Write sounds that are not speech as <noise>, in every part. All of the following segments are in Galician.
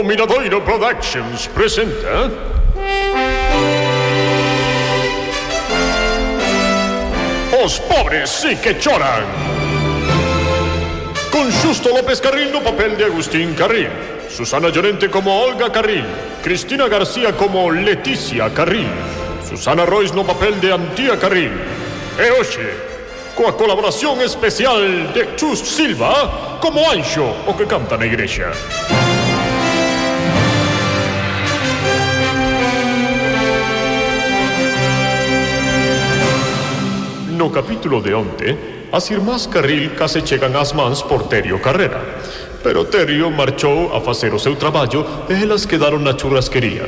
Dominadoiro Productions presenta. Os pobres sí que choran. Con Justo López Carril no papel de Agustín Carril. Susana Llorente como Olga Carril. Cristina García como Leticia Carril. Susana Royce no papel de Antía Carril. E hoxe, coa colaboración especial de Chus Silva como Anxo, o que canta na igrexa. no capítulo de onte, as irmás Carril case chegan ás mans por Terio Carrera. Pero Terio marchou a facer o seu traballo e elas quedaron na churrasquería.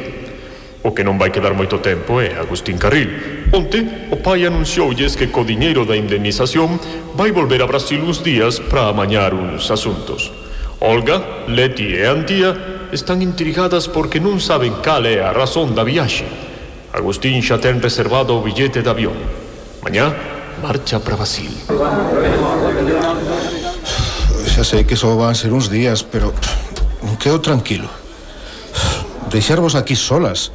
O que non vai quedar moito tempo é Agustín Carril. Onte, o pai anuncioulles que co diñeiro da indemnización vai volver a Brasil uns días para amañar uns asuntos. Olga, Leti e Antía están intrigadas porque non saben cal é a razón da viaxe. Agustín xa ten reservado o billete de avión. Mañá marcha para Brasil. Xa sei que só van ser uns días, pero non quedo tranquilo. Deixarvos aquí solas.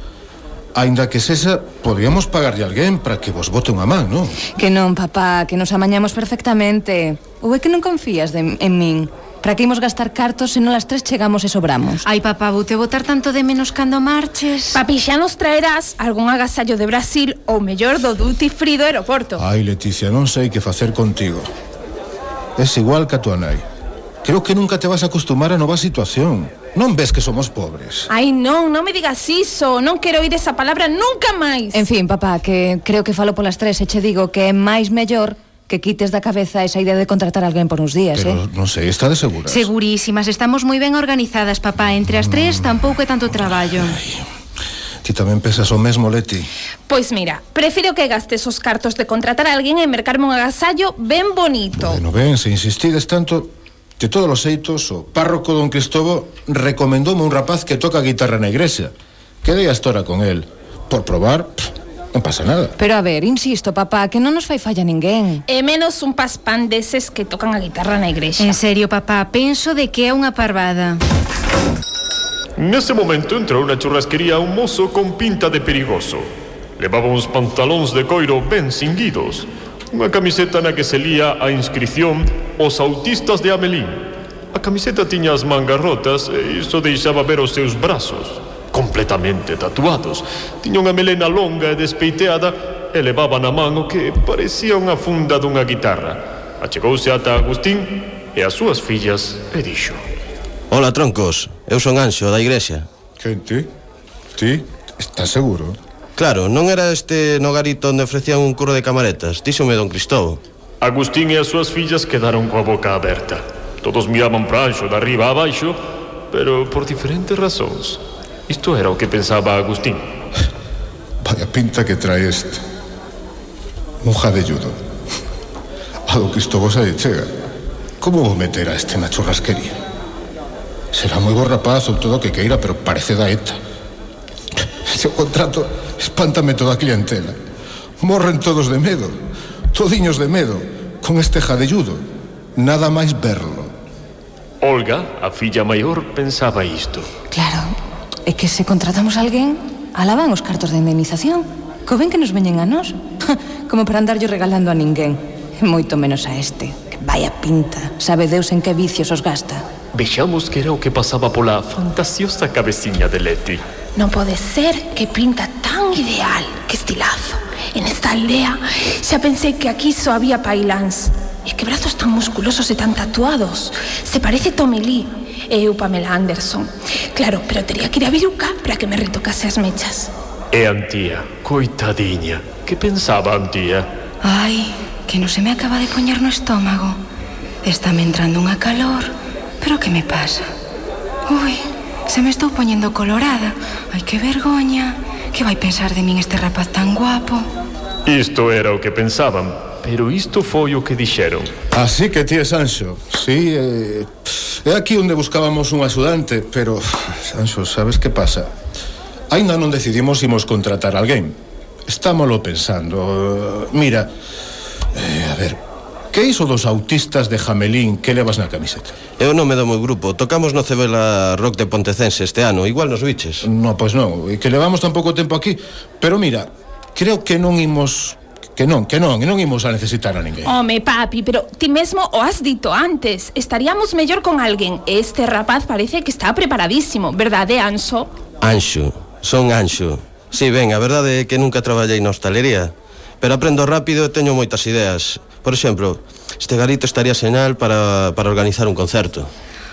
Ainda que sexa, podíamos pagarlle alguén para que vos bote unha man, non? Que non, papá, que nos amañamos perfectamente. Ou é que non confías de, en min? Para que imos gastar cartos se non as tres chegamos e sobramos? Ai, papá, vou te botar tanto de menos cando marches. Papi, xa nos traerás algún agasallo de Brasil ou mellor do duty free do aeroporto. Ai, Leticia, non sei que facer contigo. Es igual que a tua nai. Creo que nunca te vas a acostumar a nova situación. Non ves que somos pobres. Ai, non, non me digas iso. Non quero oír esa palabra nunca máis. En fin, papá, que creo que falo polas tres e che digo que é máis mellor que quites da cabeza esa idea de contratar a alguén por uns días, Pero, eh? non sei, está de seguras? Segurísimas, estamos moi ben organizadas, papá. Entre as tres ah. tampouco é tanto traballo. Ti tamén pesas o mesmo, Leti. Pois mira, prefiro que gastes os cartos de contratar a alguén e mercarme un agasallo ben bonito. Bueno, ben, se insistides tanto, de todos os xeitos, o párroco don Cristobo recomendoume un rapaz que toca guitarra na igrexa. Quedei a estora con el. Por probar, pff, Non pasa nada. Pero a ver, insisto, papá, que non nos fai falla ninguén. E menos un paspán deses que tocan a guitarra na igrexa. En serio, papá, penso de que é unha parvada. Nese momento entrou na churrasquería un mozo con pinta de perigoso. Levaba uns pantalóns de coiro ben cinguidos, unha camiseta na que se lía a inscrición Os autistas de Amelín. A camiseta tiña as mangas rotas e iso deixaba ver os seus brazos completamente tatuados. Tiña unha melena longa e despeiteada e levaba na man o que parecía unha funda dunha guitarra. Achegouse ata Agustín e as súas fillas e dixo Ola, troncos, eu son Anxo da igrexa Quen ti? Ti? Estás seguro? Claro, non era este nogarito onde ofrecían un curo de camaretas Díxome don Cristobo Agustín e as súas fillas quedaron coa boca aberta Todos miraban para Anxo de arriba a baixo Pero por diferentes razóns Isto era o que pensaba Agustín. <laughs> Vaya pinta que trae este. Un jadelludo. A do que isto vos aí chega. Como vou meter a este na churrasquería? Será moi bo rapaz ou todo o que queira, pero parece da ETA. Se <laughs> o contrato espántame toda a clientela. Morren todos de medo. Todiños de medo. Con este jadelludo. Nada máis verlo. Olga, a filla maior, pensaba isto. Claro, É que se contratamos a alguén, alaban os cartos de indemnización. Co ben que nos veñen a nós. <laughs> Como para andarlle regalando a ninguén. E moito menos a este, que vai a pinta. Sabe Deus en que vicios os gasta. Vexamos que era o que pasaba pola fantasiosa cabeciña de Leti. Non pode ser que pinta tan ideal que estilazo. En esta aldea xa pensei que aquí só había pailáns. E que brazos tan musculosos e tan tatuados. Se parece Tommy Lee eh, e eu Pamela Anderson. Claro, pero teria que ir a Viruca para que me retocase as mechas. E Antía, coitadiña, que pensaba Antía? Ai, que non se me acaba de poñer no estómago. Está me entrando unha calor, pero que me pasa? Ui, se me estou poñendo colorada. Ai, que vergoña. Que vai pensar de min este rapaz tan guapo? Isto era o que pensaban, Pero isto foi o que dixeron. Así que ti é Sanxo. Sí, eh, é aquí onde buscábamos un axudante, pero Sanxo, sabes que pasa? Ainda non decidimos imos contratar alguén. Estámolo pensando. Mira, eh, a ver, que iso dos autistas de Jamelín que levas na camiseta? Eu non me do meu grupo. Tocamos no Cebela Rock de Pontecense este ano. Igual nos biches. No, pois non. E que levamos tan pouco tempo aquí. Pero mira, creo que non imos Que non, que non, e non imos a necesitar a ninguén. Home, papi, pero ti mesmo o has dito antes. Estaríamos mellor con alguén. Este rapaz parece que está preparadísimo, verdade, Anxo? Anxo, son Anxo. Si, sí, ben, a verdade é que nunca traballei na hostalería, pero aprendo rápido e teño moitas ideas. Por exemplo, este garito estaría señal para, para organizar un concerto.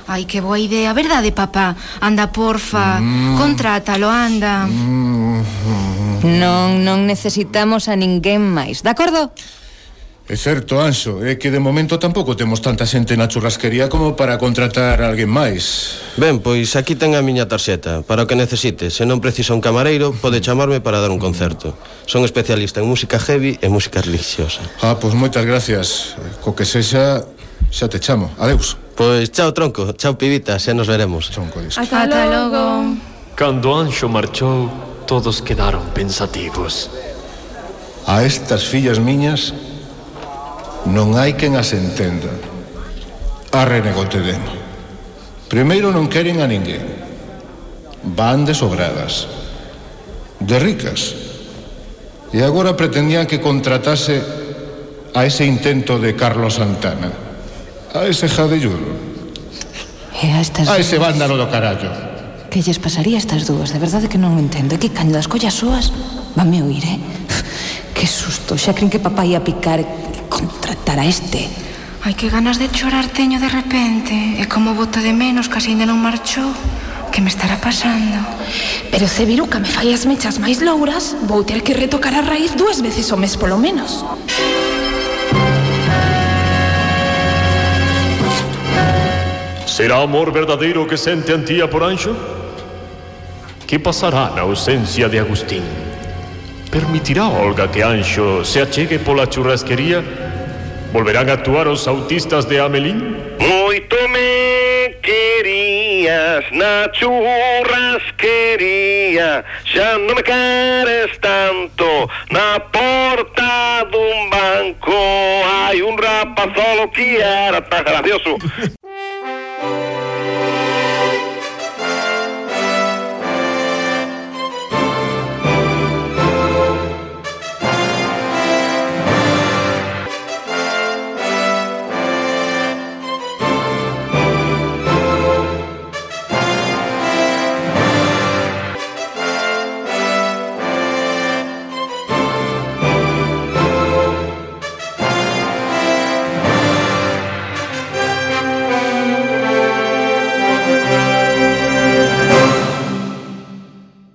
Ai, que boa idea, verdade, papá? Anda, porfa, mm. contrátalo, anda. Mm. Non, non necesitamos a ninguén máis, de acordo? É certo, Anxo, é que de momento tampouco temos tanta xente na churrasquería como para contratar a alguén máis. Ben, pois aquí ten a miña tarxeta, para o que necesite. Se non precisa un camareiro, pode chamarme para dar un concerto. Son especialista en música heavy e música religiosa. Ah, pois moitas gracias. Co que sexa, xa te chamo. Adeus. Pois chao, tronco. Chao, pibita. Xa nos veremos. Tronco, disco. Ata, Ata logo. Cando Anxo marchou, Todos quedaron pensativos. A estas fillas miñas non hai quen as entenda. A renegotedemo. Primeiro non queren a ninguén. Van de sobradas. De ricas. E agora pretendían que contratase a ese intento de Carlos Santana. A ese jadelludo. E a, estas... a ese vándalo do carallo. Que lles pasaría a estas dúas? De verdade que non o entendo. É que cando das collas soas, vanme oír, eh? Que susto, xa creen que papá ia picar e contratar a este. Ai, que ganas de chorar teño de repente. E como boto de menos, casi ainda non marchou. Que me estará pasando? Pero se Viruca me fai as mechas máis louras, vou ter que retocar a raíz dúas veces o mes polo menos. Será amor verdadeiro que sente Antía por Anxo? ¿Qué pasará na ausencia de Agustín? ¿Permitirá Olga que Anxo se achegue pola churrasquería? ¿Volverán a actuar os autistas de Amelín? Moito me querías na churrasquería Xa non me queres tanto Na porta dun banco Hai un rapazolo que era tan gracioso <laughs>